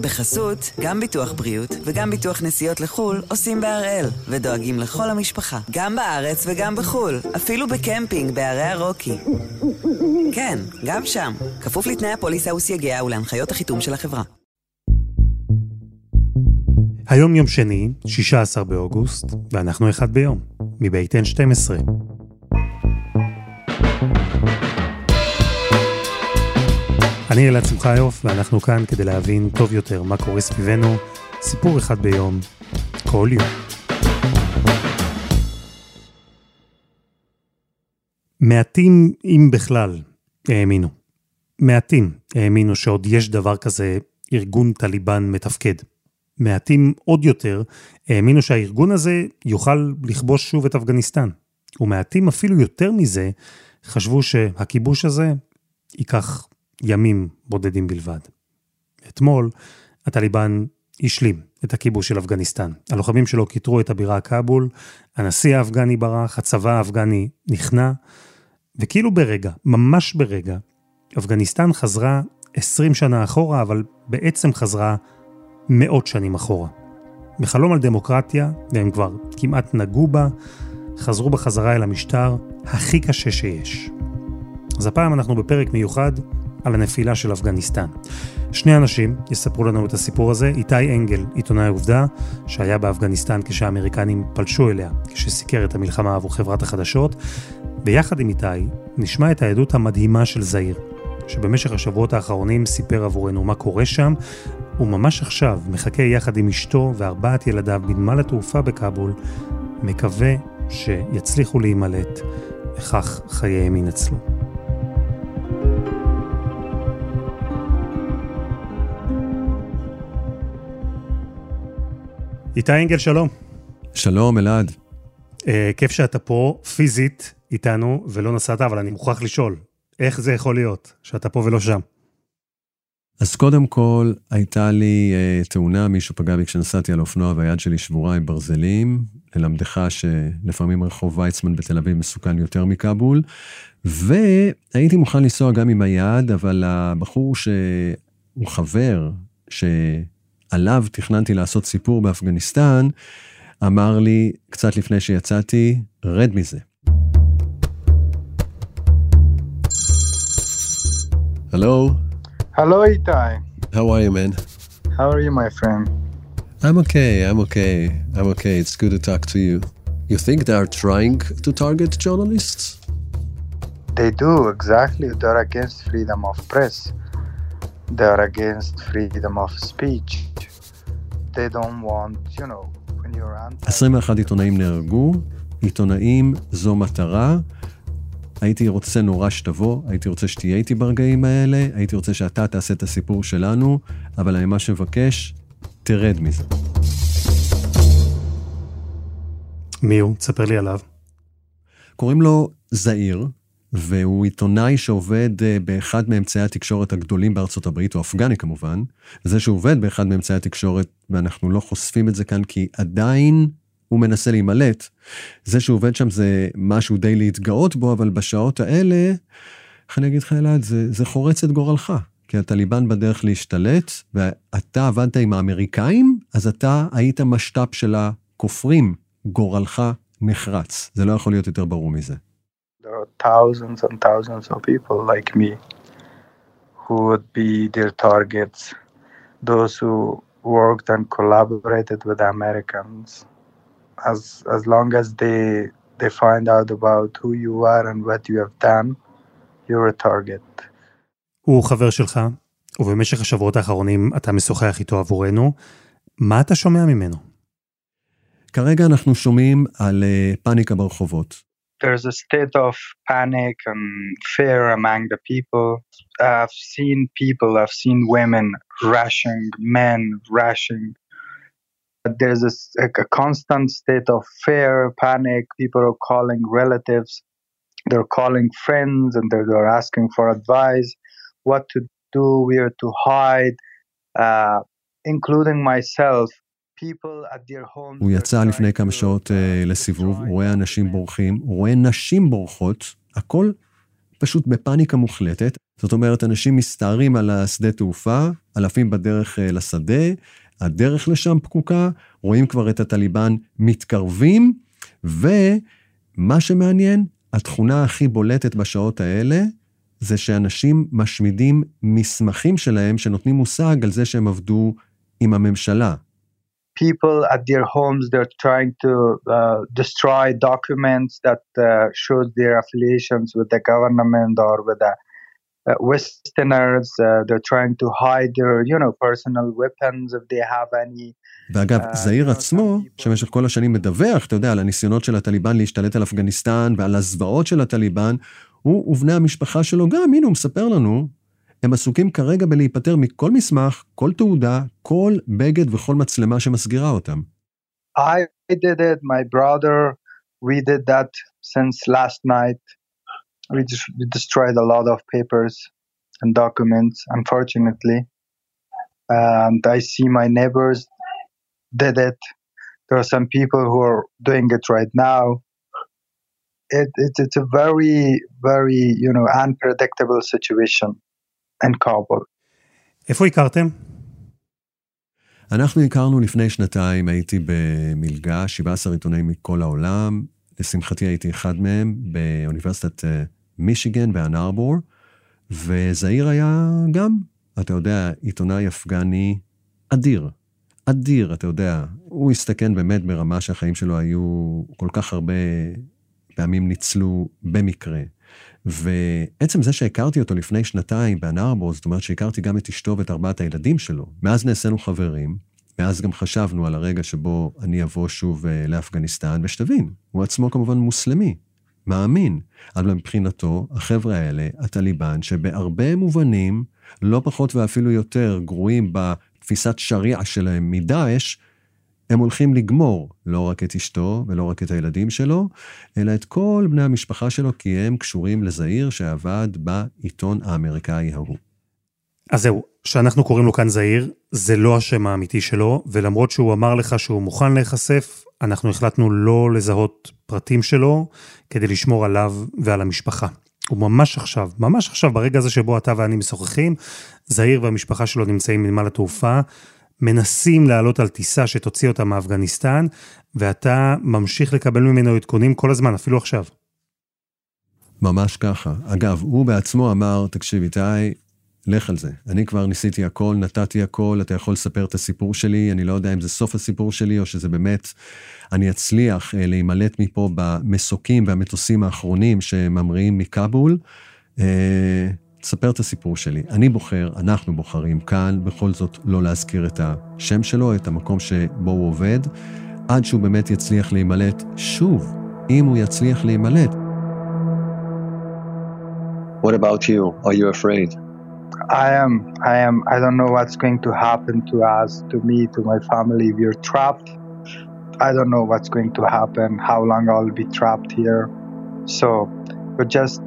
בחסות, גם ביטוח בריאות וגם ביטוח נסיעות לחו"ל עושים בהראל, ודואגים לכל המשפחה, גם בארץ וגם בחו"ל, אפילו בקמפינג בערי הרוקי. כן, גם שם, כפוף לתנאי הפוליסה וסייגיה ולהנחיות החיתום של החברה. היום יום שני, 16 באוגוסט, ואנחנו אחד ביום, מבית N12. אני אלעד שמחיוף, ואנחנו כאן כדי להבין טוב יותר מה קורה סביבנו, סיפור אחד ביום, כל יום. מעטים, אם בכלל, האמינו. מעטים האמינו שעוד יש דבר כזה ארגון טליבן מתפקד. מעטים עוד יותר האמינו שהארגון הזה יוכל לכבוש שוב את אפגניסטן. ומעטים אפילו יותר מזה חשבו שהכיבוש הזה ייקח ימים בודדים בלבד. אתמול, הטליבן השלים את הכיבוש של אפגניסטן. הלוחמים שלו כיתרו את הבירה כאבול, הנשיא האפגני ברח, הצבא האפגני נכנע, וכאילו ברגע, ממש ברגע, אפגניסטן חזרה 20 שנה אחורה, אבל בעצם חזרה מאות שנים אחורה. בחלום על דמוקרטיה, והם כבר כמעט נגעו בה, חזרו בחזרה אל המשטר הכי קשה שיש. אז הפעם אנחנו בפרק מיוחד על הנפילה של אפגניסטן. שני אנשים יספרו לנו את הסיפור הזה, איתי אנגל, עיתונאי עובדה, שהיה באפגניסטן כשהאמריקנים פלשו אליה, כשסיקר את המלחמה עבור חברת החדשות, ויחד עם איתי נשמע את העדות המדהימה של זעיר, שבמשך השבועות האחרונים סיפר עבורנו מה קורה שם, וממש עכשיו מחכה יחד עם אשתו וארבעת ילדיו בנמל התעופה בכאבול, מקווה שיצליחו להימלט, וכך חייהם ינצלו. איתי אנגל, שלום. שלום, אלעד. אה, כיף שאתה פה פיזית איתנו ולא נסעת, אבל אני מוכרח לשאול, איך זה יכול להיות שאתה פה ולא שם? אז קודם כל, הייתה לי אה, תאונה, מישהו פגע בי כשנסעתי על אופנוע והיד שלי שבורה עם ברזלים, ללמדך שלפעמים רחוב ויצמן בתל אביב מסוכן יותר מכבול, והייתי מוכן לנסוע גם עם היד, אבל הבחור שהוא חבר, ש... עליו תכננתי לעשות סיפור באפגניסטן, אמר לי קצת לפני שיצאתי, רד מזה. Hello. Hello, Itai. How are you, man? How are you, my friend? I'm okay. I'm okay. I'm okay. It's good to talk to you. You think they are trying to target journalists? They do, exactly. They're against freedom of press. They are against freedom of speech. They don't want, you know, when you're anti... 21 עיתונאים נהרגו, עיתונאים זו מטרה. הייתי רוצה נורא שתבוא, הייתי רוצה שתהיה איתי ברגעים האלה, הייתי רוצה שאתה תעשה את הסיפור שלנו, אבל אני ממש מבקש, תרד מזה. מי הוא? תספר לי עליו. קוראים לו זעיר, והוא עיתונאי שעובד אה, באחד מאמצעי התקשורת הגדולים בארצות הברית, הוא אפגני כמובן. זה שהוא עובד באחד מאמצעי התקשורת, ואנחנו לא חושפים את זה כאן כי עדיין הוא מנסה להימלט. זה שהוא עובד שם זה משהו די להתגאות בו, אבל בשעות האלה, איך אני אגיד לך אלעד, זה, זה חורץ את גורלך. כי הטליבן בדרך להשתלט, ואתה עבדת עם האמריקאים, אז אתה היית משת"פ של הכופרים. גורלך נחרץ. זה לא יכול להיות יותר ברור מזה. There are thousands and thousands of people like me who would be their targets. Those who worked and collaborated with Americans. As as long as they they find out about who you are and what you have done, you're a target. הוא חבר שלך, ובמשך השבועות האחרונים אתה משוחח איתו עבורנו. מה אתה שומע ממנו? כרגע אנחנו שומעים על uh, פאניקה ברחובות. There's a state of panic and fear among the people. I've seen people, I've seen women rushing, men rushing. There's a, a, constant state of fear, panic. People are calling relatives, they're calling friends, and they're, they're asking for advice, what to do, where to hide, uh, including myself. הוא יצא לפני כמה שעות uh, לסיבוב, הוא רואה אנשים בורחים, הוא רואה נשים בורחות, הכל פשוט בפאניקה מוחלטת. זאת אומרת, אנשים מסתערים על השדה תעופה, אלפים בדרך אה, לשדה, הדרך לשם פקוקה, רואים כבר את הטליבן מתקרבים, ומה שמעניין, התכונה הכי בולטת בשעות האלה, זה שאנשים משמידים מסמכים שלהם שנותנים מושג על זה שהם עבדו עם הממשלה. People at their homes, they're trying to uh, destroy documents that uh, shows their affiliations with the government or with the uh, Westerners. Uh, they're trying to hide their, you know, personal weapons if they have any. ואגב, Uh, זעיר עצמו, שבמשך כל השנים מדווח, אתה יודע, על הניסיונות של הטליבן להשתלט על אפגניסטן ועל הזוועות של הטליבן, הוא ובני המשפחה שלו גם, הנה הוא מספר לנו, הם עסוקים כרגע בלהיפטר מכל מסמך, כל תעודה, כל בגד וכל מצלמה שמסגירה אותם. I did it, my brother, we did that since last night. We, just, we destroyed a lot of papers and documents, unfortunately. And I see my neighbors did it. There are some people who are doing it right now. It, it, it's a very, very, you know, unpredictable situation In Kabul. איפה הכרתם? אנחנו הכרנו לפני שנתיים, הייתי במלגה, 17 עיתונאים מכל העולם. לשמחתי הייתי אחד מהם באוניברסיטת אה, מישיגן באן ארבור, וזעיר היה גם, אתה יודע, עיתונאי אפגני אדיר. אדיר, אתה יודע. הוא הסתכן באמת ברמה שהחיים שלו היו כל כך הרבה פעמים ניצלו במקרה. ועצם זה שהכרתי אותו לפני שנתיים באן ארבור, זאת אומרת שהכרתי גם את אשתו ואת ארבעת הילדים שלו. מאז נעשינו חברים, מאז גם חשבנו על הרגע שבו אני אבוא שוב אה, לאפגניסטן, ושתבין, הוא עצמו כמובן מוסלמי, מאמין. אבל מבחינתו, החבר'ה האלה, הטליבן, שבהרבה מובנים, לא פחות ואפילו יותר גרועים בתפיסת שריעה שלהם מדאעש, הם הולכים לגמור לא רק את אשתו ולא רק את הילדים שלו, אלא את כל בני המשפחה שלו, כי הם קשורים לזעיר שעבד בעיתון האמריקאי ההוא. אז זהו, שאנחנו קוראים לו כאן זעיר, זה לא השם האמיתי שלו, ולמרות שהוא אמר לך שהוא מוכן להיחשף, אנחנו החלטנו לא לזהות פרטים שלו, כדי לשמור עליו ועל המשפחה. וממש עכשיו, ממש עכשיו, ברגע הזה שבו אתה ואני משוחחים, זעיר והמשפחה שלו נמצאים בנמל התעופה, מנסים לעלות על טיסה שתוציא אותה מאפגניסטן, ואתה ממשיך לקבל ממנו עדכונים כל הזמן, אפילו עכשיו. ממש ככה. אגב, הוא בעצמו אמר, תקשיב, איתי, לך על זה. אני כבר ניסיתי הכל, נתתי הכל, אתה יכול לספר את הסיפור שלי, אני לא יודע אם זה סוף הסיפור שלי, או שזה באמת, אני אצליח אה, להימלט מפה במסוקים והמטוסים האחרונים שממריאים מכבול. אה, תספר את הסיפור שלי. אני בוחר, אנחנו בוחרים כאן, בכל זאת לא להזכיר את השם שלו, את המקום שבו הוא עובד, עד שהוא באמת יצליח להימלט שוב, אם הוא יצליח להימלט. What about you? Are you afraid? I am. I am. I don't know what's going to happen to us, to me, to my family. We're trapped. I don't know what's going to happen, how long I'll be trapped here. So we're just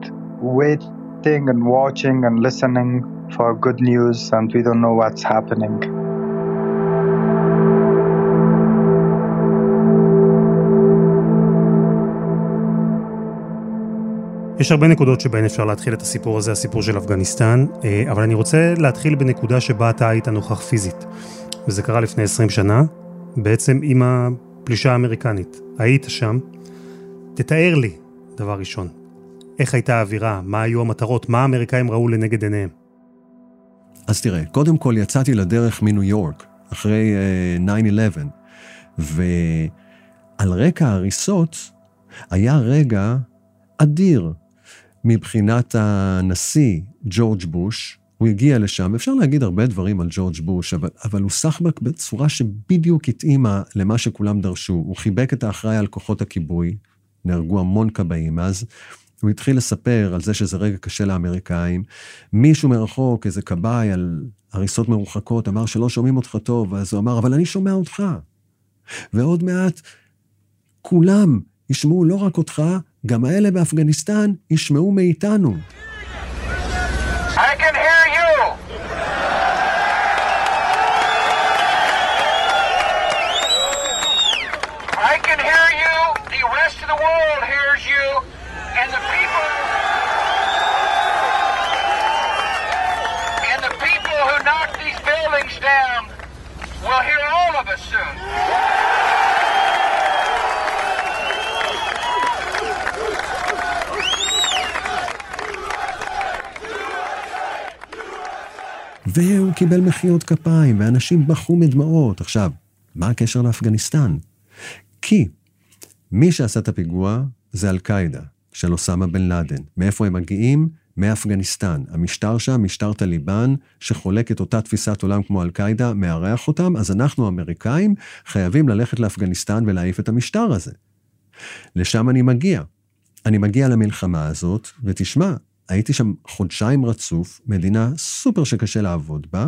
waiting and watching and listening for good news, and we don't know what's happening. יש הרבה נקודות שבהן אפשר להתחיל את הסיפור הזה, הסיפור של אפגניסטן, אה, אבל אני רוצה להתחיל בנקודה שבה אתה היית נוכח פיזית. וזה קרה לפני 20 שנה, בעצם עם הפלישה האמריקנית. היית שם. תתאר לי, דבר ראשון, איך הייתה האווירה, מה היו המטרות, מה האמריקאים ראו לנגד עיניהם. אז תראה, קודם כל יצאתי לדרך מניו יורק, אחרי uh, 9-11, ועל רקע ההריסות היה רגע אדיר מבחינת הנשיא ג'ורג' בוש. הוא הגיע לשם, אפשר להגיד הרבה דברים על ג'ורג' בוש, אבל, אבל הוא סחבק בצורה שבדיוק התאימה למה שכולם דרשו. הוא חיבק את האחראי על כוחות הכיבוי, נהרגו המון כבאים אז, הוא התחיל לספר על זה שזה רגע קשה לאמריקאים. מישהו מרחוק, איזה כבאי על הריסות מרוחקות, אמר שלא שומעים אותך טוב, אז הוא אמר, אבל אני שומע אותך. ועוד מעט כולם ישמעו לא רק אותך, גם האלה באפגניסטן ישמעו מאיתנו. I can hear you. I can hear you. The rest of the world hears you. And the people soon. והוא קיבל מחיאות כפיים, ואנשים בכו מדמעות. עכשיו, מה הקשר לאפגניסטן? כי מי שעשה את הפיגוע זה אל-קאעידה, של אוסמה בן לאדן. מאיפה הם מגיעים? מאפגניסטן. המשטר שם, משטר טליבן, שחולק את אותה תפיסת עולם כמו אל-קאעידה, מארח אותם, אז אנחנו, האמריקאים, חייבים ללכת לאפגניסטן ולהעיף את המשטר הזה. לשם אני מגיע. אני מגיע למלחמה הזאת, ותשמע, הייתי שם חודשיים רצוף, מדינה סופר שקשה לעבוד בה,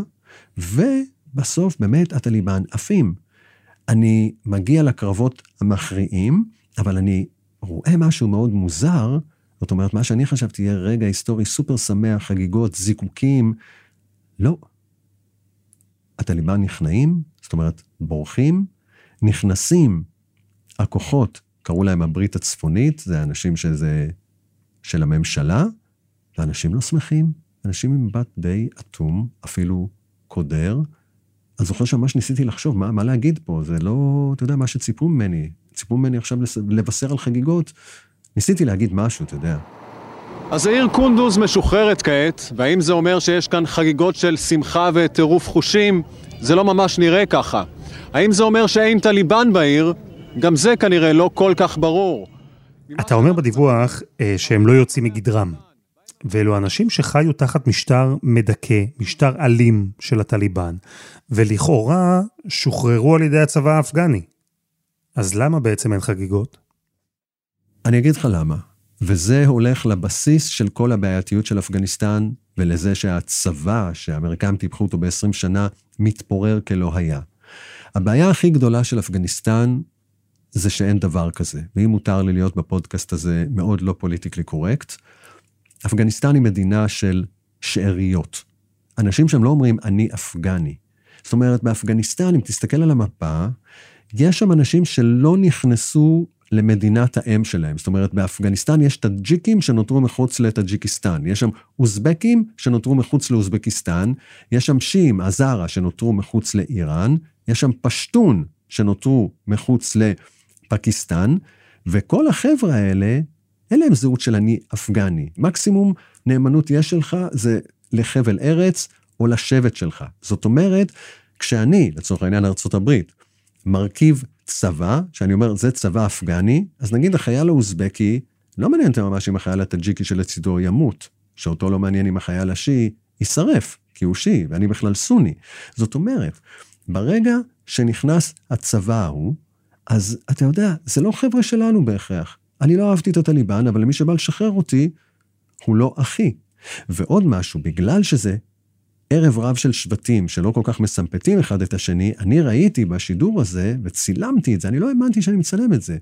ובסוף באמת הטליבן עפים. אני מגיע לקרבות המכריעים, אבל אני רואה משהו מאוד מוזר, זאת אומרת, מה שאני חשבתי יהיה רגע היסטורי סופר שמח, חגיגות, זיקוקים, לא. הטליבן נכנעים, זאת אומרת, בורחים, נכנסים הכוחות, קראו להם הברית הצפונית, זה אנשים שזה של הממשלה, ואנשים לא שמחים, אנשים עם מבט די אטום, אפילו קודר. אני זוכר שממש ניסיתי לחשוב מה, מה להגיד פה, זה לא, אתה יודע, מה שציפו ממני. ציפו ממני עכשיו לבשר על חגיגות, ניסיתי להגיד משהו, אתה יודע. אז העיר קונדוז משוחררת כעת, והאם זה אומר שיש כאן חגיגות של שמחה וטירוף חושים? זה לא ממש נראה ככה. האם זה אומר שאין טליבן בעיר? גם זה כנראה לא כל כך ברור. אתה אומר בדיווח אה, שהם לא יוצאים מגדרם. ואלו אנשים שחיו תחת משטר מדכא, משטר אלים של הטליבן, ולכאורה שוחררו על ידי הצבא האפגני. אז למה בעצם אין חגיגות? אני אגיד לך למה. וזה הולך לבסיס של כל הבעייתיות של אפגניסטן, ולזה שהצבא, שהאמריקאים טיפחו אותו ב-20 שנה, מתפורר כלא היה. הבעיה הכי גדולה של אפגניסטן זה שאין דבר כזה. ואם מותר לי להיות בפודקאסט הזה מאוד לא פוליטיקלי קורקט, אפגניסטן היא מדינה של שאריות. אנשים שם לא אומרים, אני אפגני. זאת אומרת, באפגניסטן, אם תסתכל על המפה, יש שם אנשים שלא נכנסו למדינת האם שלהם. זאת אומרת, באפגניסטן יש טאג'יקים שנותרו מחוץ לטאג'יקיסטן, יש שם אוזבקים שנותרו מחוץ לאוזבקיסטן, יש שם שיעים, הזארה, שנותרו מחוץ לאיראן, יש שם פשטון שנותרו מחוץ לפקיסטן, וכל החבר'ה האלה, אין להם זהות של אני אפגני. מקסימום נאמנות יש שלך זה לחבל ארץ או לשבט שלך. זאת אומרת, כשאני, לצורך העניין ארה"ב, מרכיב צבא, שאני אומר, זה צבא אפגני, אז נגיד החייל האוזבקי, לא מעניין אותי ממש אם החייל הטאג'יקי שלצידו ימות, שאותו לא מעניין אם החייל השיעי יישרף, כי הוא שיעי, ואני בכלל סוני. זאת אומרת, ברגע שנכנס הצבא ההוא, אז אתה יודע, זה לא חבר'ה שלנו בהכרח. אני לא אהבתי את הטליבן, אבל למי שבא לשחרר אותי, הוא לא אחי. ועוד משהו, בגלל שזה ערב רב של שבטים שלא כל כך מסמפתים אחד את השני, אני ראיתי בשידור הזה, וצילמתי את זה, אני לא האמנתי שאני מצלם את זה.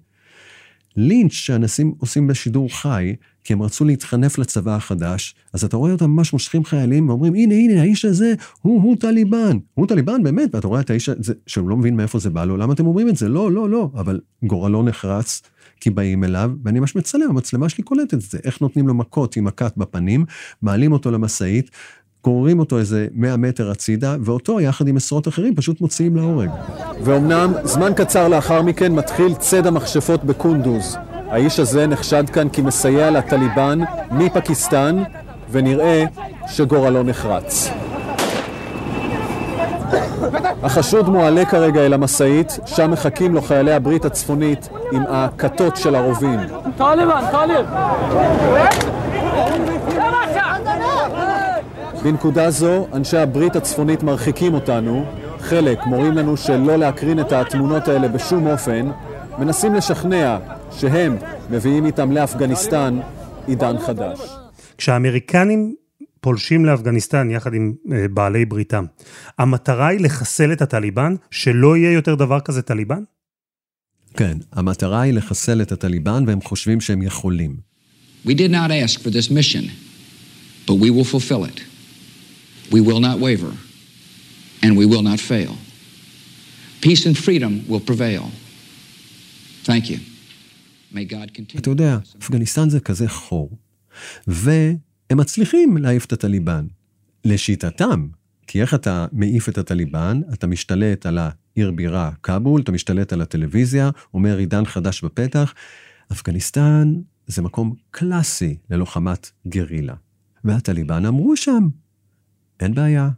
לינץ' שאנשים עושים בשידור חי, כי הם רצו להתחנף לצבא החדש, אז אתה רואה אותם ממש מושכים חיילים ואומרים, הנה, הנה, האיש הזה, הוא, הוא טליבן. הוא טליבן, באמת, ואתה רואה את האיש הזה, שהוא לא מבין מאיפה זה בא לו, למה אתם אומרים את זה? לא, לא, לא. אבל גורלו נחרץ, כי באים אליו, ואני ממש מצלם, המצלמה שלי קולטת את זה. איך נותנים לו מכות עם מכת בפנים, מעלים אותו למשאית, גוררים אותו איזה 100 מטר הצידה, ואותו יחד עם עשרות אחרים פשוט מוציאים להורג. ואומנם, זמן קצר לאחר מכן מתחיל ציד המכשפות בקונדוז. האיש הזה נחשד כאן כי מסייע לטליבן מפקיסטן, ונראה שגורלו נחרץ. החשוד מועלה כרגע אל המשאית, שם מחכים לו חיילי הברית הצפונית עם הכתות של הרובים. טליבן, טליב! בנקודה זו, אנשי הברית הצפונית מרחיקים אותנו, חלק מורים לנו שלא להקרין את התמונות האלה בשום אופן, מנסים לשכנע שהם מביאים איתם לאפגניסטן עידן חדש. כשהאמריקנים פולשים לאפגניסטן יחד עם אה, בעלי בריתם, המטרה היא לחסל את הטליבן, שלא יהיה יותר דבר כזה טליבן? כן, המטרה היא לחסל את הטליבן, והם חושבים שהם יכולים. We did not ask for this mission, but we will fulfill it. We will not waver, and we will not fail. Peace and freedom will prevail. Thank you. May God continue. אתה יודע, אפגניסטן זה כזה חור, והם מצליחים להעיף את הטליבן. לשיטתם, כי איך אתה מעיף את הטליבן? אתה משתלט על עיר בירה, כאבול, אתה משתלט על הטלוויזיה, אומר עידן חדש בפתח. אפגניסטן זה מקום קלאסי ללוחמת גרילה. והטליבן אמרו שם, אין בעיה,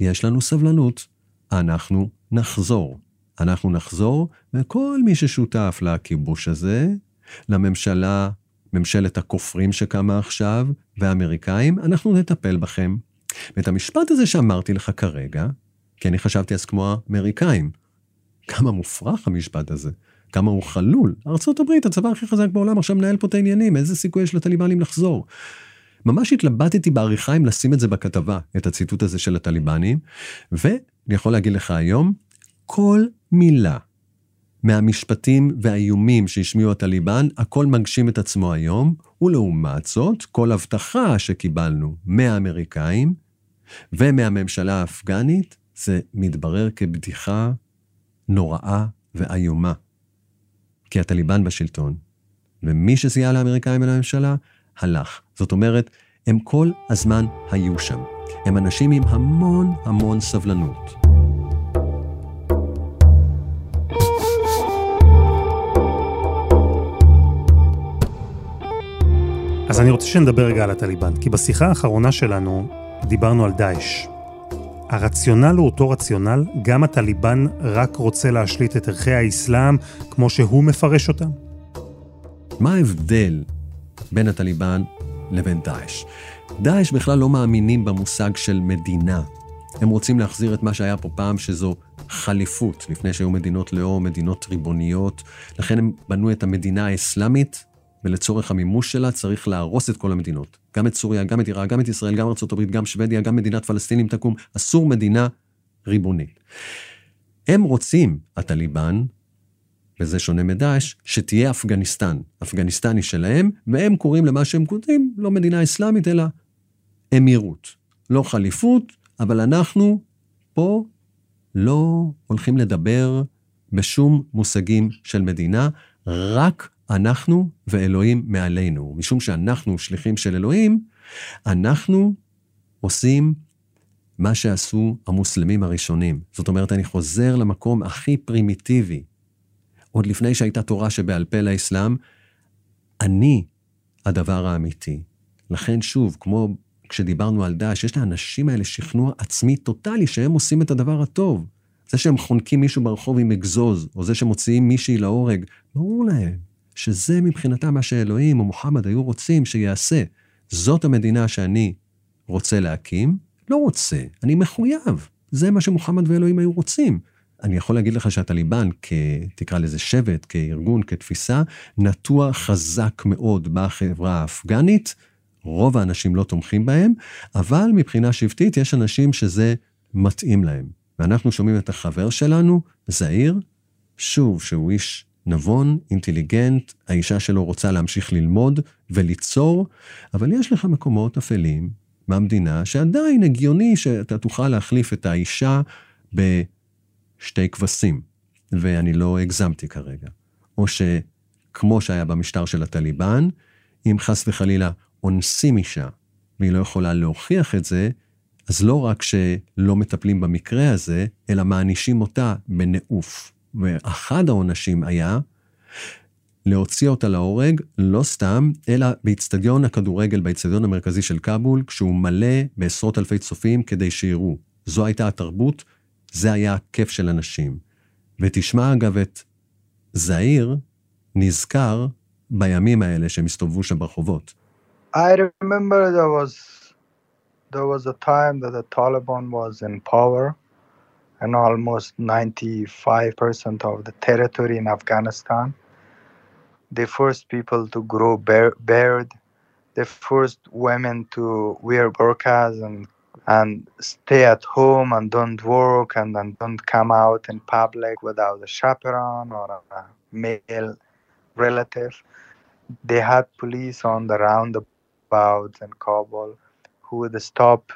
יש לנו סבלנות, אנחנו נחזור. אנחנו נחזור, וכל מי ששותף לכיבוש הזה, לממשלה, ממשלת הכופרים שקמה עכשיו, והאמריקאים, אנחנו נטפל בכם. ואת המשפט הזה שאמרתי לך כרגע, כי אני חשבתי אז כמו האמריקאים, כמה מופרך המשפט הזה, כמה הוא חלול. ארה"ב, הצבא הכי חזק בעולם, עכשיו מנהל פה את העניינים, איזה סיכוי יש לטליבנים לחזור? ממש התלבטתי בעריכה אם לשים את זה בכתבה, את הציטוט הזה של הטליבנים, ואני יכול להגיד לך היום, כל מילה מהמשפטים והאיומים שהשמיעו הטליבן, הכל מגשים את עצמו היום, ולעומת זאת, כל הבטחה שקיבלנו מהאמריקאים ומהממשלה האפגנית, זה מתברר כבדיחה נוראה ואיומה. כי הטליבן בשלטון, ומי שסייע לאמריקאים ולממשלה, הלך. זאת אומרת, הם כל הזמן היו שם. הם אנשים עם המון המון סבלנות. אז אני רוצה שנדבר רגע על הטליבן, כי בשיחה האחרונה שלנו דיברנו על דאעש. הרציונל הוא אותו רציונל, גם הטליבן רק רוצה להשליט את ערכי האסלאם כמו שהוא מפרש אותם. מה ההבדל בין הטליבן לבין דאעש? דאעש בכלל לא מאמינים במושג של מדינה. הם רוצים להחזיר את מה שהיה פה פעם, שזו חליפות, לפני שהיו מדינות לאום, מדינות ריבוניות. לכן הם בנו את המדינה האסלאמית ולצורך המימוש שלה צריך להרוס את כל המדינות. גם את סוריה, גם את עיראק, גם את ישראל, גם ארה"ב, גם שוודיה, גם מדינת פלסטינים תקום. אסור מדינה ריבונית. הם רוצים, הטליבן, וזה שונה מדאעש, שתהיה אפגניסטן. אפגניסטן היא שלהם, והם קוראים למה שהם קוראים לא מדינה אסלאמית, אלא אמירות. לא חליפות, אבל אנחנו פה לא הולכים לדבר בשום מושגים של מדינה, רק אנחנו ואלוהים מעלינו. משום שאנחנו שליחים של אלוהים, אנחנו עושים מה שעשו המוסלמים הראשונים. זאת אומרת, אני חוזר למקום הכי פרימיטיבי. עוד לפני שהייתה תורה שבעל פה לאסלאם, אני הדבר האמיתי. לכן שוב, כמו כשדיברנו על דאעש, יש לאנשים האלה שכנוע עצמי טוטאלי שהם עושים את הדבר הטוב. זה שהם חונקים מישהו ברחוב עם אגזוז, או זה שמוציאים מישהי להורג, ברור להם שזה מבחינתם מה שאלוהים או מוחמד היו רוצים שיעשה. זאת המדינה שאני רוצה להקים? לא רוצה, אני מחויב. זה מה שמוחמד ואלוהים היו רוצים. אני יכול להגיד לך שהטליבן. תקרא לזה שבט, כארגון, כתפיסה, נטוע חזק מאוד בחברה האפגנית. רוב האנשים לא תומכים בהם, אבל מבחינה שבטית יש אנשים שזה מתאים להם. ואנחנו שומעים את החבר שלנו, זעיר, שוב, שהוא איש נבון, אינטליגנט, האישה שלו רוצה להמשיך ללמוד וליצור, אבל יש לך מקומות אפלים במדינה שעדיין הגיוני שאתה תוכל להחליף את האישה בשתי כבשים, ואני לא הגזמתי כרגע. או שכמו שהיה במשטר של הטליבן, אם חס וחלילה אונסים אישה והיא לא יכולה להוכיח את זה, אז לא רק שלא מטפלים במקרה הזה, אלא מענישים אותה בנעוף. ואחד העונשים היה להוציא אותה להורג, לא סתם, אלא באיצטדיון הכדורגל, באיצטדיון המרכזי של כבול, כשהוא מלא בעשרות אלפי צופים כדי שיראו. זו הייתה התרבות, זה היה הכיף של אנשים. ותשמע אגב את זעיר נזכר בימים האלה שהם הסתובבו שם ברחובות. I remember there was there was a time that the Taliban was in power. and almost 95% of the territory in Afghanistan. The first people to grow beard, the first women to wear burqas and and stay at home and don't work and, and don't come out in public without a chaperone or a male relative. They had police on the roundabouts in Kabul who would stop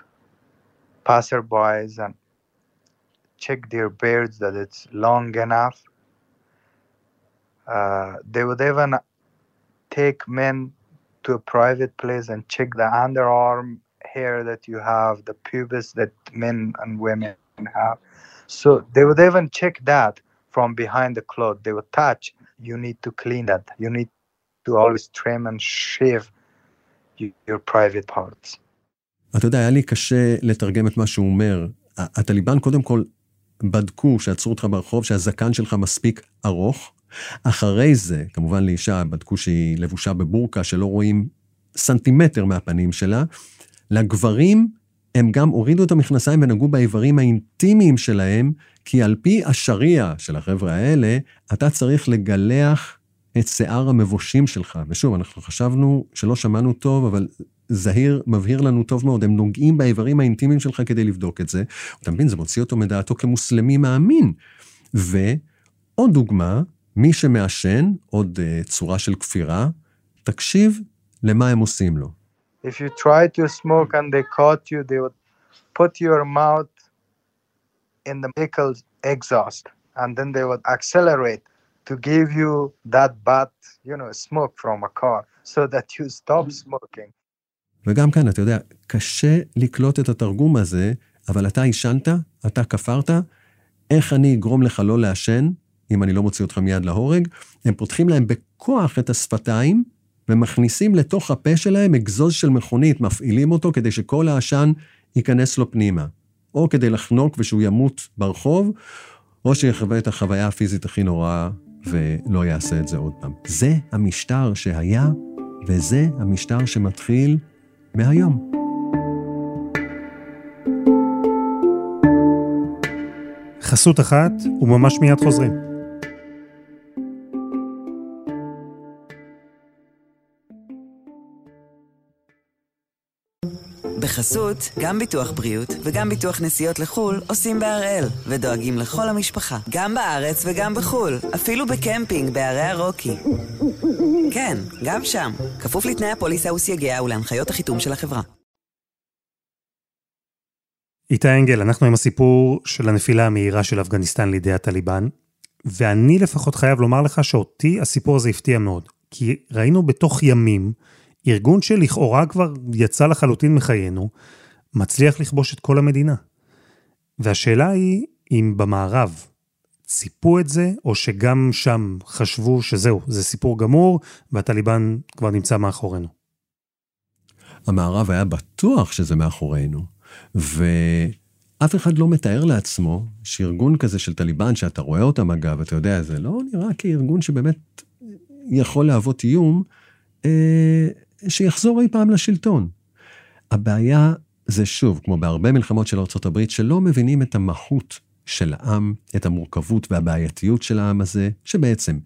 passerbys and check their beards that it's long enough. Uh, they would even take men to a private place and check the underarm hair that you have, the pubis that men and women have. So they would even check that from behind the cloth. They would touch. You need to clean that. You need to always trim and shave your private parts. אתה יודע, היה לי קשה לתרגם את מה שהוא אומר. הטליבן קודם כל בדקו שעצרו אותך ברחוב, שהזקן שלך מספיק ארוך. אחרי זה, כמובן לאישה, בדקו שהיא לבושה בבורקה, שלא רואים סנטימטר מהפנים שלה. לגברים, הם גם הורידו את המכנסיים ונגעו באיברים האינטימיים שלהם, כי על פי השריעה של החבר'ה האלה, אתה צריך לגלח את שיער המבושים שלך. ושוב, אנחנו חשבנו שלא שמענו טוב, אבל זהיר מבהיר לנו טוב מאוד, הם נוגעים באיברים האינטימיים שלך כדי לבדוק את זה. אתה מבין, זה מוציא אותו מדעתו כמוסלמי מאמין. ועוד דוגמה, מי שמעשן, עוד uh, צורה של כפירה, תקשיב למה הם עושים לו. If you try to smoke and they caught you, they would put your mouth in the vehicle's exhaust and then they would accelerate to give you that bad, you know, smoke from a car so that you stop smoking. וגם כאן, אתה יודע, קשה לקלוט את התרגום הזה, אבל אתה עישנת, אתה כפרת, איך אני אגרום לך לא לעשן, אם אני לא מוציא אותך מיד להורג? הם פותחים להם בכוח את השפתיים, ומכניסים לתוך הפה שלהם אגזוז של מכונית, מפעילים אותו כדי שכל העשן ייכנס לו פנימה. או כדי לחנוק ושהוא ימות ברחוב, או שיחווה את החוויה הפיזית הכי נוראה ולא יעשה את זה עוד פעם. זה המשטר שהיה, וזה המשטר שמתחיל מהיום. חסות אחת, וממש מיד חוזרים. בחסות, גם ביטוח בריאות וגם ביטוח נסיעות לחו"ל עושים בהראל, ודואגים לכל המשפחה, גם בארץ וגם בחו"ל, אפילו בקמפינג בערי הרוקי. כן, גם שם, כפוף לתנאי הפוליסה וסייגיה ולהנחיות החיתום של החברה. איתי אנגל, אנחנו עם הסיפור של הנפילה המהירה של אפגניסטן לידי הטליבן, ואני לפחות חייב לומר לך שאותי הסיפור הזה הפתיע מאוד, כי ראינו בתוך ימים ארגון שלכאורה כבר יצא לחלוטין מחיינו, מצליח לכבוש את כל המדינה. והשאלה היא אם במערב ציפו את זה, או שגם שם חשבו שזהו, זה סיפור גמור, והטליבן כבר נמצא מאחורינו. המערב היה בטוח שזה מאחורינו, ואף אחד לא מתאר לעצמו שארגון כזה של טליבן, שאתה רואה אותם אגב, אתה יודע, זה לא נראה כארגון שבאמת יכול להוות איום, אה, שיחזור אי פעם לשלטון. הבעיה זה שוב, כמו בהרבה מלחמות של ארה"ב, שלא מבינים את המהות של העם, את המורכבות והבעייתיות של העם הזה, שבעצם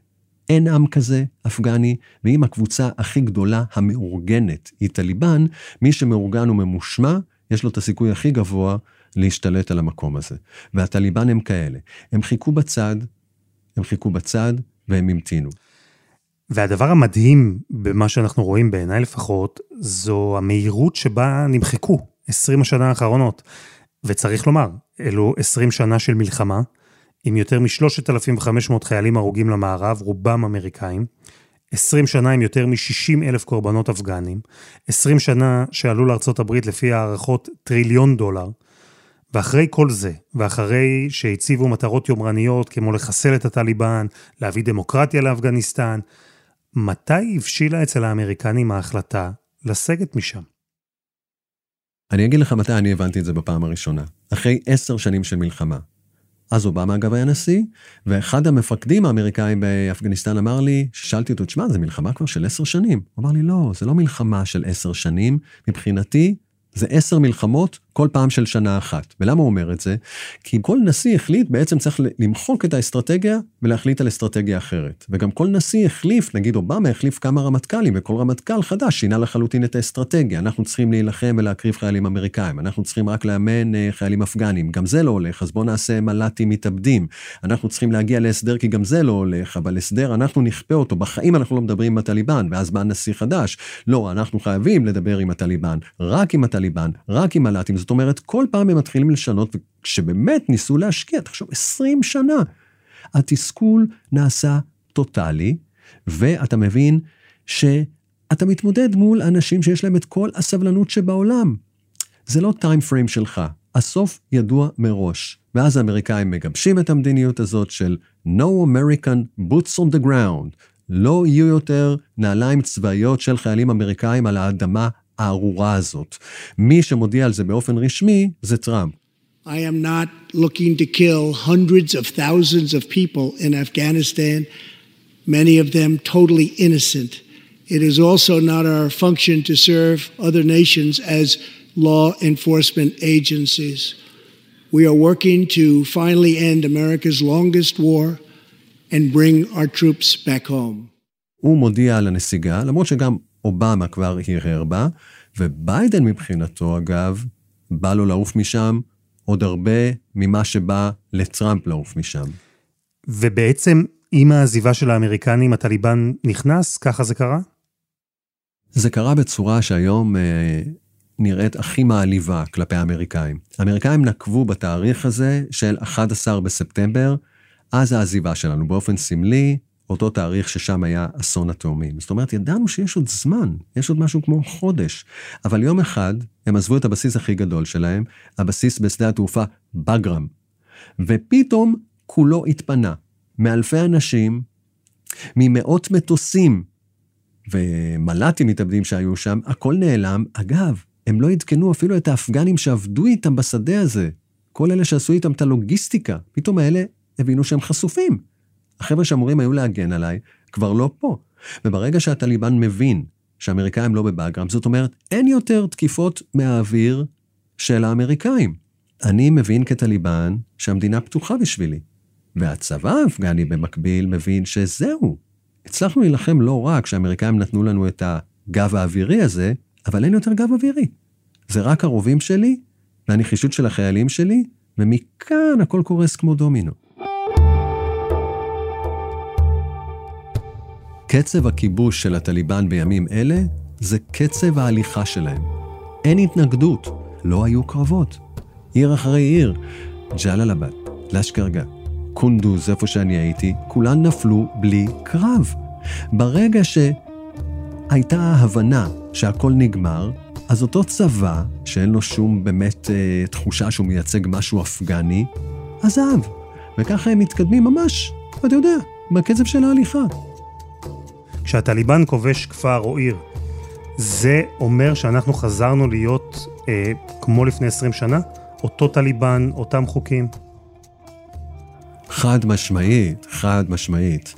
אין עם כזה, אפגני, ואם הקבוצה הכי גדולה המאורגנת היא טליבן, מי שמאורגן וממושמע, יש לו את הסיכוי הכי גבוה להשתלט על המקום הזה. והטליבן הם כאלה. הם חיכו בצד, הם חיכו בצד, והם המתינו. והדבר המדהים במה שאנחנו רואים בעיניי לפחות, זו המהירות שבה נמחקו 20 השנה האחרונות. וצריך לומר, אלו 20 שנה של מלחמה, עם יותר מ-3,500 חיילים הרוגים למערב, רובם אמריקאים, 20 שנה עם יותר מ-60 אלף קורבנות אפגנים, 20 שנה שעלו לארצות הברית לפי הערכות טריליון דולר, ואחרי כל זה, ואחרי שהציבו מטרות יומרניות כמו לחסל את הטליבן, להביא דמוקרטיה לאפגניסטן, מתי הבשילה אצל האמריקנים ההחלטה לסגת משם? אני אגיד לך מתי אני הבנתי את זה בפעם הראשונה. אחרי עשר שנים של מלחמה. אז אובמה אגב היה נשיא, ואחד המפקדים האמריקאים באפגניסטן אמר לי, שאלתי אותו, תשמע, זה מלחמה כבר של עשר שנים. הוא אמר לי, לא, זה לא מלחמה של עשר שנים, מבחינתי זה עשר מלחמות כל פעם של שנה אחת. ולמה הוא אומר את זה? כי כל נשיא החליט, בעצם צריך למחוק את האסטרטגיה ולהחליט על אסטרטגיה אחרת. וגם כל נשיא החליף, נגיד אובמה החליף כמה רמטכ"לים, וכל רמטכ"ל חדש שינה לחלוטין את האסטרטגיה. אנחנו צריכים להילחם ולהקריב חיילים אמריקאים, אנחנו צריכים רק לאמן אה, חיילים אפגנים. גם זה לא הולך, אז בואו נעשה מל"טים מתאבדים. אנחנו צריכים להגיע להסדר כי גם זה לא הולך, אבל הסדר, אנחנו נכפה אותו. בחיים אנחנו לא מדברים עם הטליבן, ואז בא נשיא חדש. לא, אנחנו חייבים לדבר עם הטליבן, רק עם הטליבן, רק עם מל"טים. זאת אומרת, כל פעם הם מתחילים לשנות, וכשבאמת ניסו להשקיע, תחשוב, 20 שנה, התסכול נעשה טוטאלי, ואתה מבין שאתה מתמודד מול אנשים שיש להם את כל הסבלנות שבעולם. זה לא טיים פריים שלך. הסוף ידוע מראש. ואז האמריקאים מגבשים את המדיניות הזאת של No American Boots on the Ground. לא יהיו יותר נעליים צבאיות של חיילים אמריקאים על האדמה הארורה הזאת. מי שמודיע על זה באופן רשמי זה טראמפ. I am not looking to kill hundreds of thousands of people in Afghanistan, many of them totally innocent. It is also not our function to serve other nations as law enforcement agencies. We are working to finally end America's longest war and bring our troops back home. הוא מודיע על הנסיגה, למרות שגם אובמה כבר הרהר בה, וביידן מבחינתו, אגב, בא לו לעוף משם עוד הרבה ממה שבא לטראמפ לעוף משם. ובעצם, עם העזיבה של האמריקנים, הטליבן נכנס? ככה זה קרה? זה קרה בצורה שהיום אה, נראית הכי מעליבה כלפי האמריקאים. האמריקאים נקבו בתאריך הזה של 11 בספטמבר, אז העזיבה שלנו, באופן סמלי, אותו תאריך ששם היה אסון התאומים. זאת אומרת, ידענו שיש עוד זמן, יש עוד משהו כמו חודש. אבל יום אחד הם עזבו את הבסיס הכי גדול שלהם, הבסיס בשדה התעופה בגרם. ופתאום כולו התפנה. מאלפי אנשים, ממאות מטוסים ומל"טים מתאבדים שהיו שם, הכל נעלם. אגב, הם לא עדכנו אפילו את האפגנים שעבדו איתם בשדה הזה. כל אלה שעשו איתם את הלוגיסטיקה, פתאום האלה הבינו שהם חשופים. החבר'ה שאמורים היו להגן עליי, כבר לא פה. וברגע שהטליבן מבין שהאמריקאים לא בבאגרם, זאת אומרת, אין יותר תקיפות מהאוויר של האמריקאים. אני מבין כטליבן שהמדינה פתוחה בשבילי. והצבא האפגני במקביל מבין שזהו. הצלחנו להילחם לא רק כשהאמריקאים נתנו לנו את הגב האווירי הזה, אבל אין יותר גב אווירי. זה רק הרובים שלי והנחישות של החיילים שלי, ומכאן הכל קורס כמו דומינו. קצב הכיבוש של הטליבן בימים אלה זה קצב ההליכה שלהם. אין התנגדות, לא היו קרבות. עיר אחרי עיר, ג'לאלבד, לשקרגה, קונדוז, איפה שאני הייתי, כולן נפלו בלי קרב. ברגע שהייתה ההבנה שהכל נגמר, אז אותו צבא, שאין לו שום באמת אה, תחושה שהוא מייצג משהו אפגני, עזב. וככה הם מתקדמים ממש, אתה יודע, בקצב של ההליכה. כשהטליבן כובש כפר או עיר, זה אומר שאנחנו חזרנו להיות אה, כמו לפני 20 שנה? אותו טליבן, אותם חוקים? חד משמעית, חד משמעית.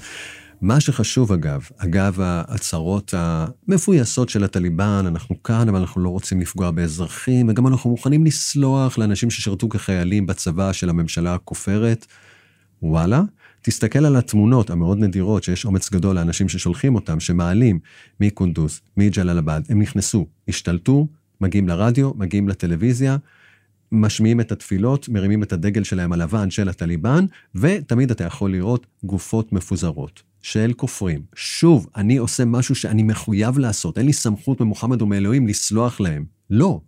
מה שחשוב אגב, אגב ההצהרות המפויסות של הטליבן, אנחנו כאן אבל אנחנו לא רוצים לפגוע באזרחים, וגם אנחנו מוכנים לסלוח לאנשים ששירתו כחיילים בצבא של הממשלה הכופרת. וואלה, תסתכל על התמונות המאוד נדירות שיש אומץ גדול לאנשים ששולחים אותם, שמעלים מקונדוס, מג'לאלבד, הם נכנסו, השתלטו, מגיעים לרדיו, מגיעים לטלוויזיה, משמיעים את התפילות, מרימים את הדגל שלהם הלבן של הטליבן, ותמיד אתה יכול לראות גופות מפוזרות של כופרים. שוב, אני עושה משהו שאני מחויב לעשות, אין לי סמכות ממוחמד ומאלוהים לסלוח להם. לא.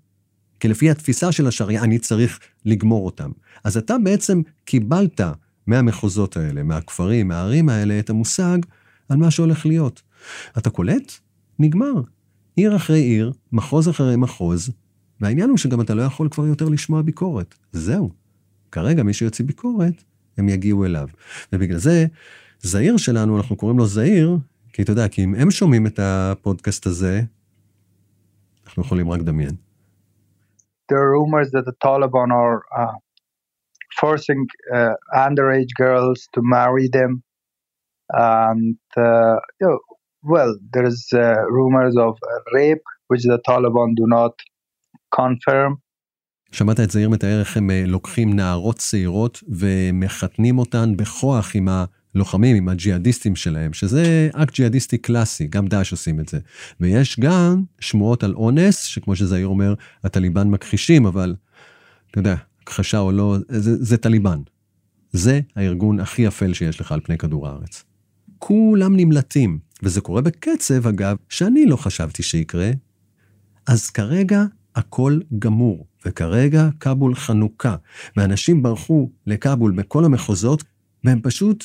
כי לפי התפיסה של השריעה אני צריך לגמור אותם. אז אתה בעצם קיבלת מהמחוזות האלה, מהכפרים, מהערים האלה, את המושג על מה שהולך להיות. אתה קולט? נגמר. עיר אחרי עיר, מחוז אחרי מחוז, והעניין הוא שגם אתה לא יכול כבר יותר לשמוע ביקורת. זהו. כרגע מי שיוציא ביקורת, הם יגיעו אליו. ובגלל זה, זעיר שלנו, אנחנו קוראים לו זעיר, כי אתה יודע, כי אם הם שומעים את הפודקאסט הזה, אנחנו יכולים רק לדמיין. There are rumors that the Taliban are uh, forcing uh, underage girls to marry them. And, uh, you know, well, there's uh, rumors of rape, which the Taliban do not confirm. שמעת את זעיר מתאר איך הם לוקחים נערות צעירות ומחתנים אותן בכוח עם הלוחמים, עם הג'יהאדיסטים שלהם, שזה אקט ג'יהאדיסטי קלאסי, גם דאעש עושים את זה. ויש גם שמועות על אונס, שכמו שזעיר אומר, הטליבן מכחישים, אבל אתה יודע, הכחשה או לא, זה, זה טליבן. זה הארגון הכי אפל שיש לך על פני כדור הארץ. כולם נמלטים, וזה קורה בקצב, אגב, שאני לא חשבתי שיקרה. אז כרגע הכל גמור, וכרגע כבול חנוכה, ואנשים ברחו לכבול בכל המחוזות, והם פשוט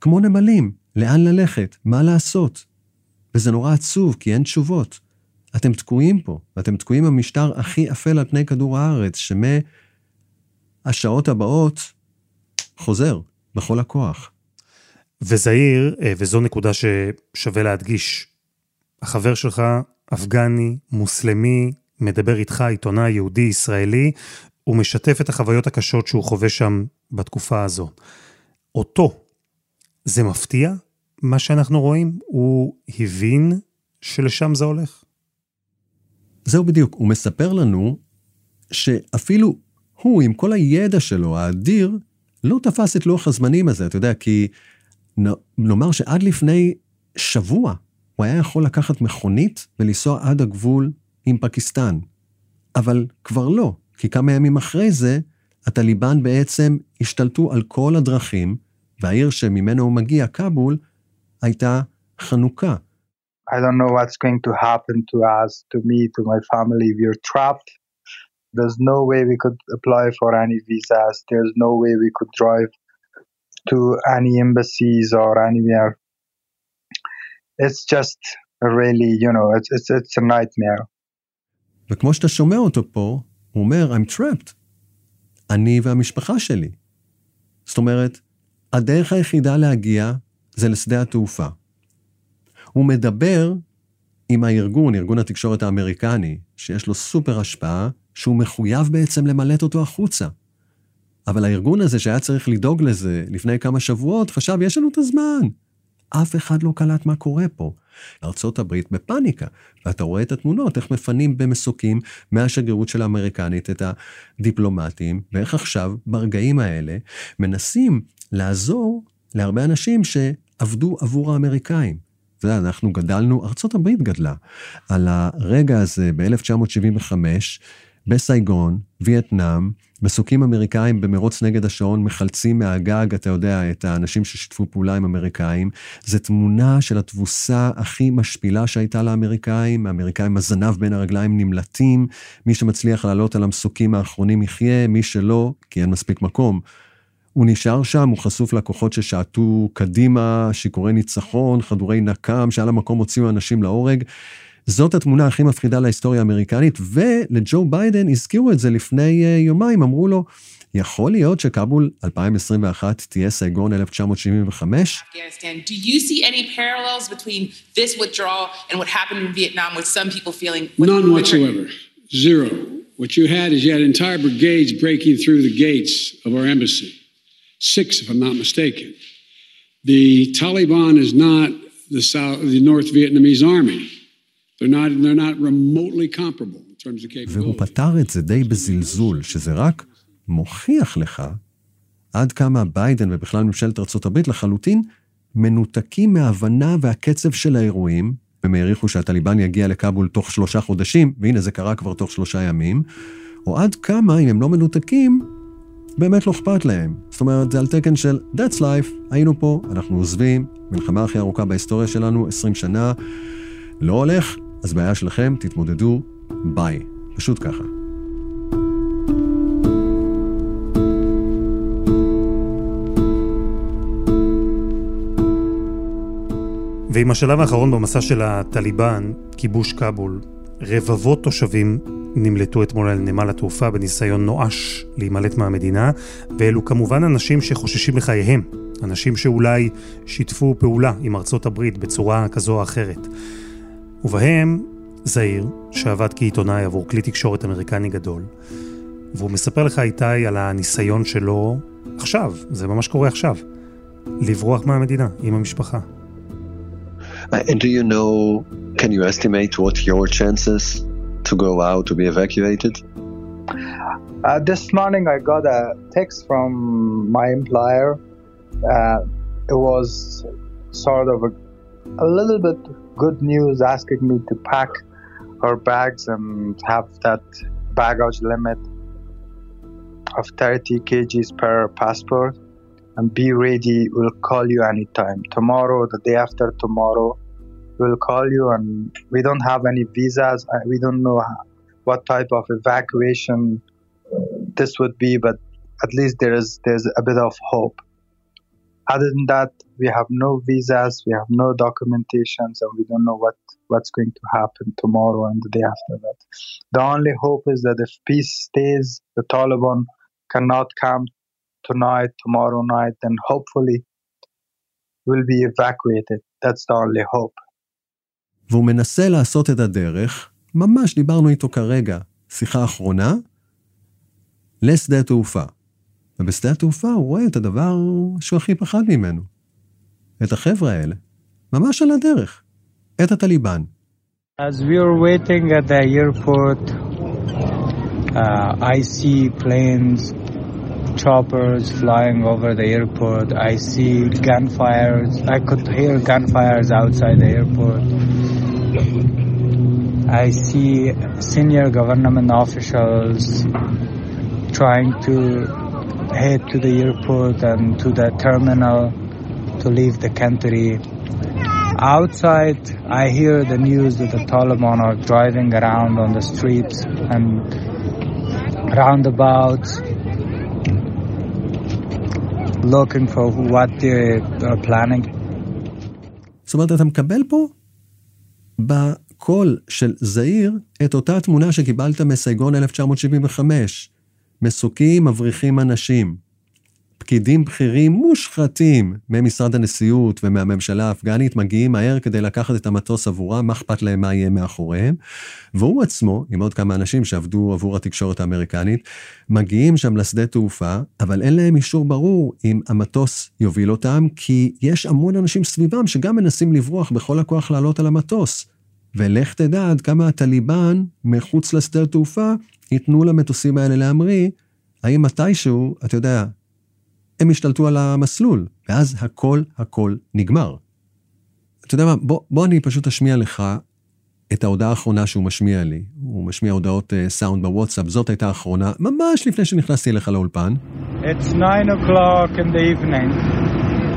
כמו נמלים, לאן ללכת, מה לעשות. וזה נורא עצוב, כי אין תשובות. אתם תקועים פה, ואתם תקועים במשטר הכי אפל על פני כדור הארץ, שמ... השעות הבאות חוזר בכל הכוח. וזהיר, אה, וזו נקודה ששווה להדגיש, החבר שלך, אפגני, מוסלמי, מדבר איתך, עיתונאי יהודי ישראלי, הוא משתף את החוויות הקשות שהוא חווה שם בתקופה הזו. אותו, זה מפתיע מה שאנחנו רואים? הוא הבין שלשם זה הולך? זהו בדיוק, הוא מספר לנו שאפילו הוא, עם כל הידע שלו, האדיר, לא תפס את לוח הזמנים הזה, אתה יודע, כי נאמר שעד לפני שבוע הוא היה יכול לקחת מכונית ולנסוע עד הגבול עם פקיסטן. אבל כבר לא, כי כמה ימים אחרי זה, הטליבן בעצם השתלטו על כל הדרכים, והעיר שממנו הוא מגיע, כבול, הייתה חנוכה. I don't know what's going to happen to us, to me, to my family. We're trapped. There's no way we could apply for any visas. There's no way we could drive to any embassies or anywhere. It's just really, you know, it's, it's, it's a nightmare. וכמו שאתה שומע אותו פה, הוא אומר, I'm trapped. אני והמשפחה שלי. זאת אומרת, הדרך היחידה להגיע זה לשדה התעופה. הוא מדבר עם הארגון, ארגון התקשורת האמריקני, שיש לו סופר השפעה, שהוא מחויב בעצם למלט אותו החוצה. אבל הארגון הזה שהיה צריך לדאוג לזה לפני כמה שבועות, חשב, יש לנו את הזמן. אף אחד לא קלט מה קורה פה. הברית בפאניקה, ואתה רואה את התמונות, איך מפנים במסוקים מהשגרירות של האמריקנית את הדיפלומטים, ואיך עכשיו, ברגעים האלה, מנסים לעזור להרבה אנשים שעבדו עבור האמריקאים. אתה יודע, אנחנו גדלנו, ארצות הברית גדלה, על הרגע הזה ב-1975, בסייגון, וייטנאם, מסוקים אמריקאים במרוץ נגד השעון מחלצים מהגג, אתה יודע, את האנשים ששיתפו פעולה עם אמריקאים. זו תמונה של התבוסה הכי משפילה שהייתה לאמריקאים, האמריקאים הזנב בין הרגליים נמלטים, מי שמצליח לעלות על המסוקים האחרונים יחיה, מי שלא, כי אין מספיק מקום. הוא נשאר שם, הוא חשוף לכוחות ששעטו קדימה, שיכורי ניצחון, חדורי נקם, שעל המקום הוציאו אנשים להורג. זאת התמונה הכי מפחידה להיסטוריה האמריקנית, ולג'ו ביידן הזכירו את זה לפני uh, יומיים, אמרו לו, יכול להיות שכאבול 2021 תהיה סייגון 1975? Do you see any parallels between this withdrawal and what happened in Vietnam with some people feeling... None whatsoever. Zero. What you had is you had entire brigades breaking through the gates of our embassy. Six, if I'm not mistaken. The Taliban is not the South, the North Vietnamese army. והוא פתר את זה די בזלזול, שזה רק מוכיח לך עד כמה ביידן ובכלל ממשלת ארה"ב לחלוטין מנותקים מההבנה והקצב של האירועים, הם העריכו שהטליבן יגיע לכאבול תוך שלושה חודשים, והנה זה קרה כבר תוך שלושה ימים, או עד כמה, אם הם לא מנותקים, באמת לא אכפת להם. זאת אומרת, זה על תקן של That's life, היינו פה, אנחנו עוזבים, מלחמה הכי ארוכה בהיסטוריה שלנו, 20 שנה, לא הולך, אז בעיה שלכם, תתמודדו, ביי. פשוט ככה. ועם השלב האחרון במסע של הטליבן, כיבוש כבול, רבבות תושבים נמלטו אתמול על נמל התעופה בניסיון נואש להימלט מהמדינה, ואלו כמובן אנשים שחוששים לחייהם, אנשים שאולי שיתפו פעולה עם ארצות הברית בצורה כזו או אחרת. ובהם זעיר, שעבד כעיתונאי עבור כלי תקשורת אמריקני גדול, והוא מספר לך איתי על הניסיון שלו עכשיו, זה ממש קורה עכשיו, לברוח מהמדינה עם המשפחה. And do you know, can you estimate what your chances to go out to be evacuated? Uh, this morning I got a text from my employer. Uh, it was sort of a, a little bit good news asking me to pack our bags and have that baggage limit of 30 kgs per passport and be ready. We'll call you anytime. Tomorrow, the day after tomorrow, we'll call you. And we don't have any visas. We don't know what type of evacuation this would be, but at least there is there's a bit of hope. Other than that, we have no visas, we have no documentations, and we don't know what, what's going to happen tomorrow and the day after that. The only hope is that if peace stays, the Taliban cannot come tonight, tomorrow night, then hopefully will be evacuated. That's the only hope. והוא מנסה לעשות את הדרך, ממש דיברנו איתו כרגע, שיחה אחרונה, לשדה התעופה. ובשדה התעופה הוא רואה את הדבר שהוא הכי פחד ממנו. את החבר'ה האלה, ממש על הדרך, את הטליבן. As we were waiting at the airport, uh, I see planes, choppers flying over the airport. I see gunfires. I could hear gunfires outside the airport. I see senior government officials trying to head to the airport and to the terminal To leave the country. Outside, I hear the news that the Taliban are driving around on the streets and roundabouts looking for what they are planning. זאת אומרת, אתה מקבל פה בקול של זעיר את אותה תמונה שקיבלת מסייגון 1975. מסוקים מבריחים אנשים. פקידים בכירים מושחתים ממשרד הנשיאות ומהממשלה האפגנית מגיעים מהר כדי לקחת את המטוס עבורם, מה אכפת להם מה יהיה מאחוריהם. והוא עצמו, עם עוד כמה אנשים שעבדו עבור התקשורת האמריקנית, מגיעים שם לשדה תעופה, אבל אין להם אישור ברור אם המטוס יוביל אותם, כי יש המון אנשים סביבם שגם מנסים לברוח בכל הכוח לעלות על המטוס. ולך תדע עד כמה הטליבן, מחוץ לשדה תעופה, ייתנו למטוסים האלה להמריא, האם מתישהו, אתה יודע, הם השתלטו על המסלול, ואז הכל הכל נגמר. אתה יודע מה, בוא, בוא אני פשוט אשמיע לך את ההודעה האחרונה שהוא משמיע לי. הוא משמיע הודעות uh, סאונד בוואטסאפ, זאת הייתה האחרונה, ממש לפני שנכנסתי אליך לאולפן. It's 9 o'clock in the evening.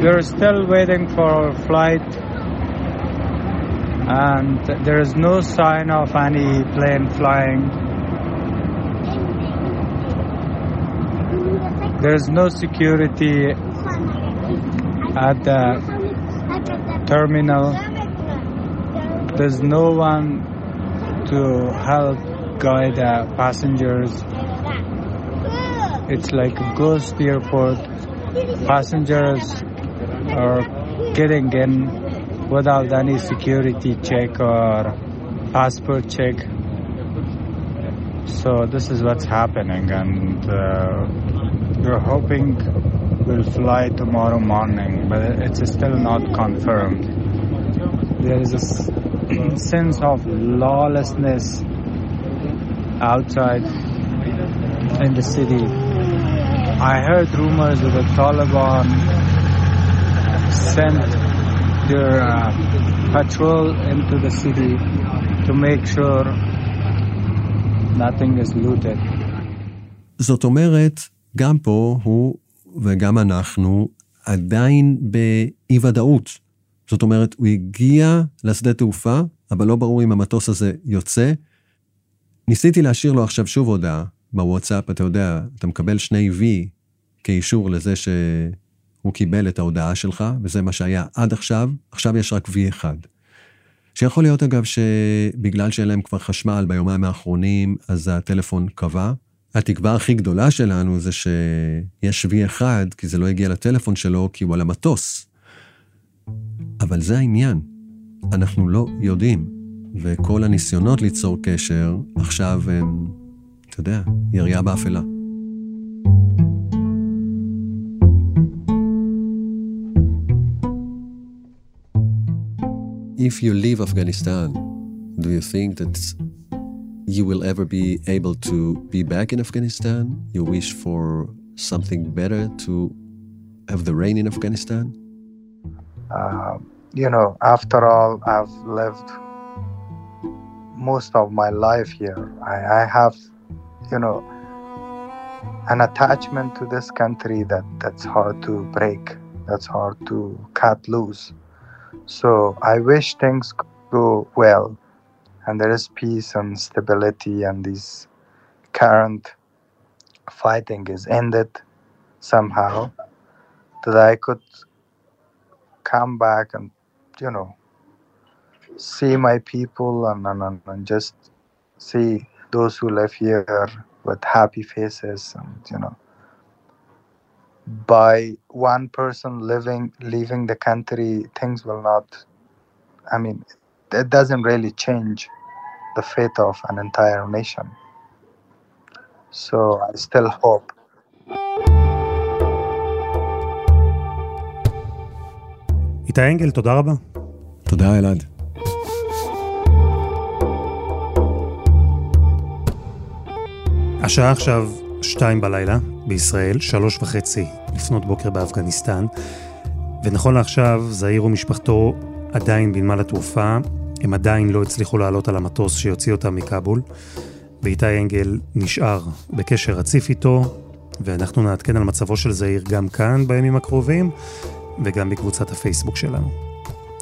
We're still waiting for our flight. And there is no sign of any plane flying. There's no security at the terminal. There's no one to help guide the passengers. It's like a ghost airport. Passengers are getting in without any security check or passport check. So this is what's happening, and uh, we're hoping we'll fly tomorrow morning, but it's still not confirmed. There is a sense of lawlessness outside in the city. I heard rumors that the Taliban sent their uh, patrol into the city to make sure nothing is looted. זאת אומרת, גם פה הוא וגם אנחנו עדיין באי-ודאות. זאת אומרת, הוא הגיע לשדה תעופה, אבל לא ברור אם המטוס הזה יוצא. ניסיתי להשאיר לו עכשיו שוב הודעה בוואטסאפ, אתה יודע, אתה מקבל שני V כאישור לזה שהוא קיבל את ההודעה שלך, וזה מה שהיה עד עכשיו, עכשיו יש רק V אחד. שיכול להיות אגב שבגלל שאין להם כבר חשמל ביומיים האחרונים, אז הטלפון קבע. התקווה הכי גדולה שלנו זה שיש V1, כי זה לא הגיע לטלפון שלו, כי הוא על המטוס. אבל זה העניין, אנחנו לא יודעים, וכל הניסיונות ליצור קשר עכשיו הם, אתה יודע, ירייה באפלה. If you leave Afghanistan, do you think that you will ever be able to be back in Afghanistan? You wish for something better to have the rain in Afghanistan? Uh, you know, after all, I've lived most of my life here. I, I have, you know, an attachment to this country that, that's hard to break, that's hard to cut loose. So I wish things go well and there is peace and stability and this current fighting is ended somehow that I could come back and you know see my people and, and, and, just see those who live here with happy faces and you know by one person living leaving the country, things will not. I mean, it doesn't really change the fate of an entire nation. So I still hope. איתי אנגל, תודה רבה. תודה, אלעד. השעה עכשיו שתיים בלילה בישראל, שלוש וחצי לפנות בוקר באפגניסטן, ונכון לעכשיו, זעיר ומשפחתו עדיין בנמל התעופה, הם עדיין לא הצליחו לעלות על המטוס שיוציא אותם מכאבול, ואיתי אנגל נשאר בקשר רציף איתו, ואנחנו נעדכן על מצבו של זעיר גם כאן בימים הקרובים, וגם בקבוצת הפייסבוק שלנו.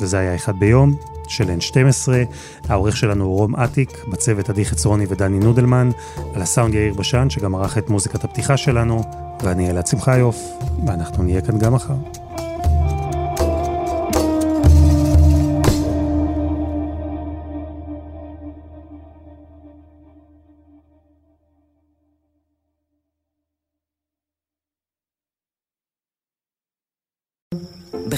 וזה היה אחד ביום, של N12, העורך שלנו הוא רום אטיק, בצוות עדי חצרוני ודני נודלמן, על הסאונד יאיר בשן, שגם ערך את מוזיקת הפתיחה שלנו, ואני אלעד שמחיוף, ואנחנו נהיה כאן גם מחר.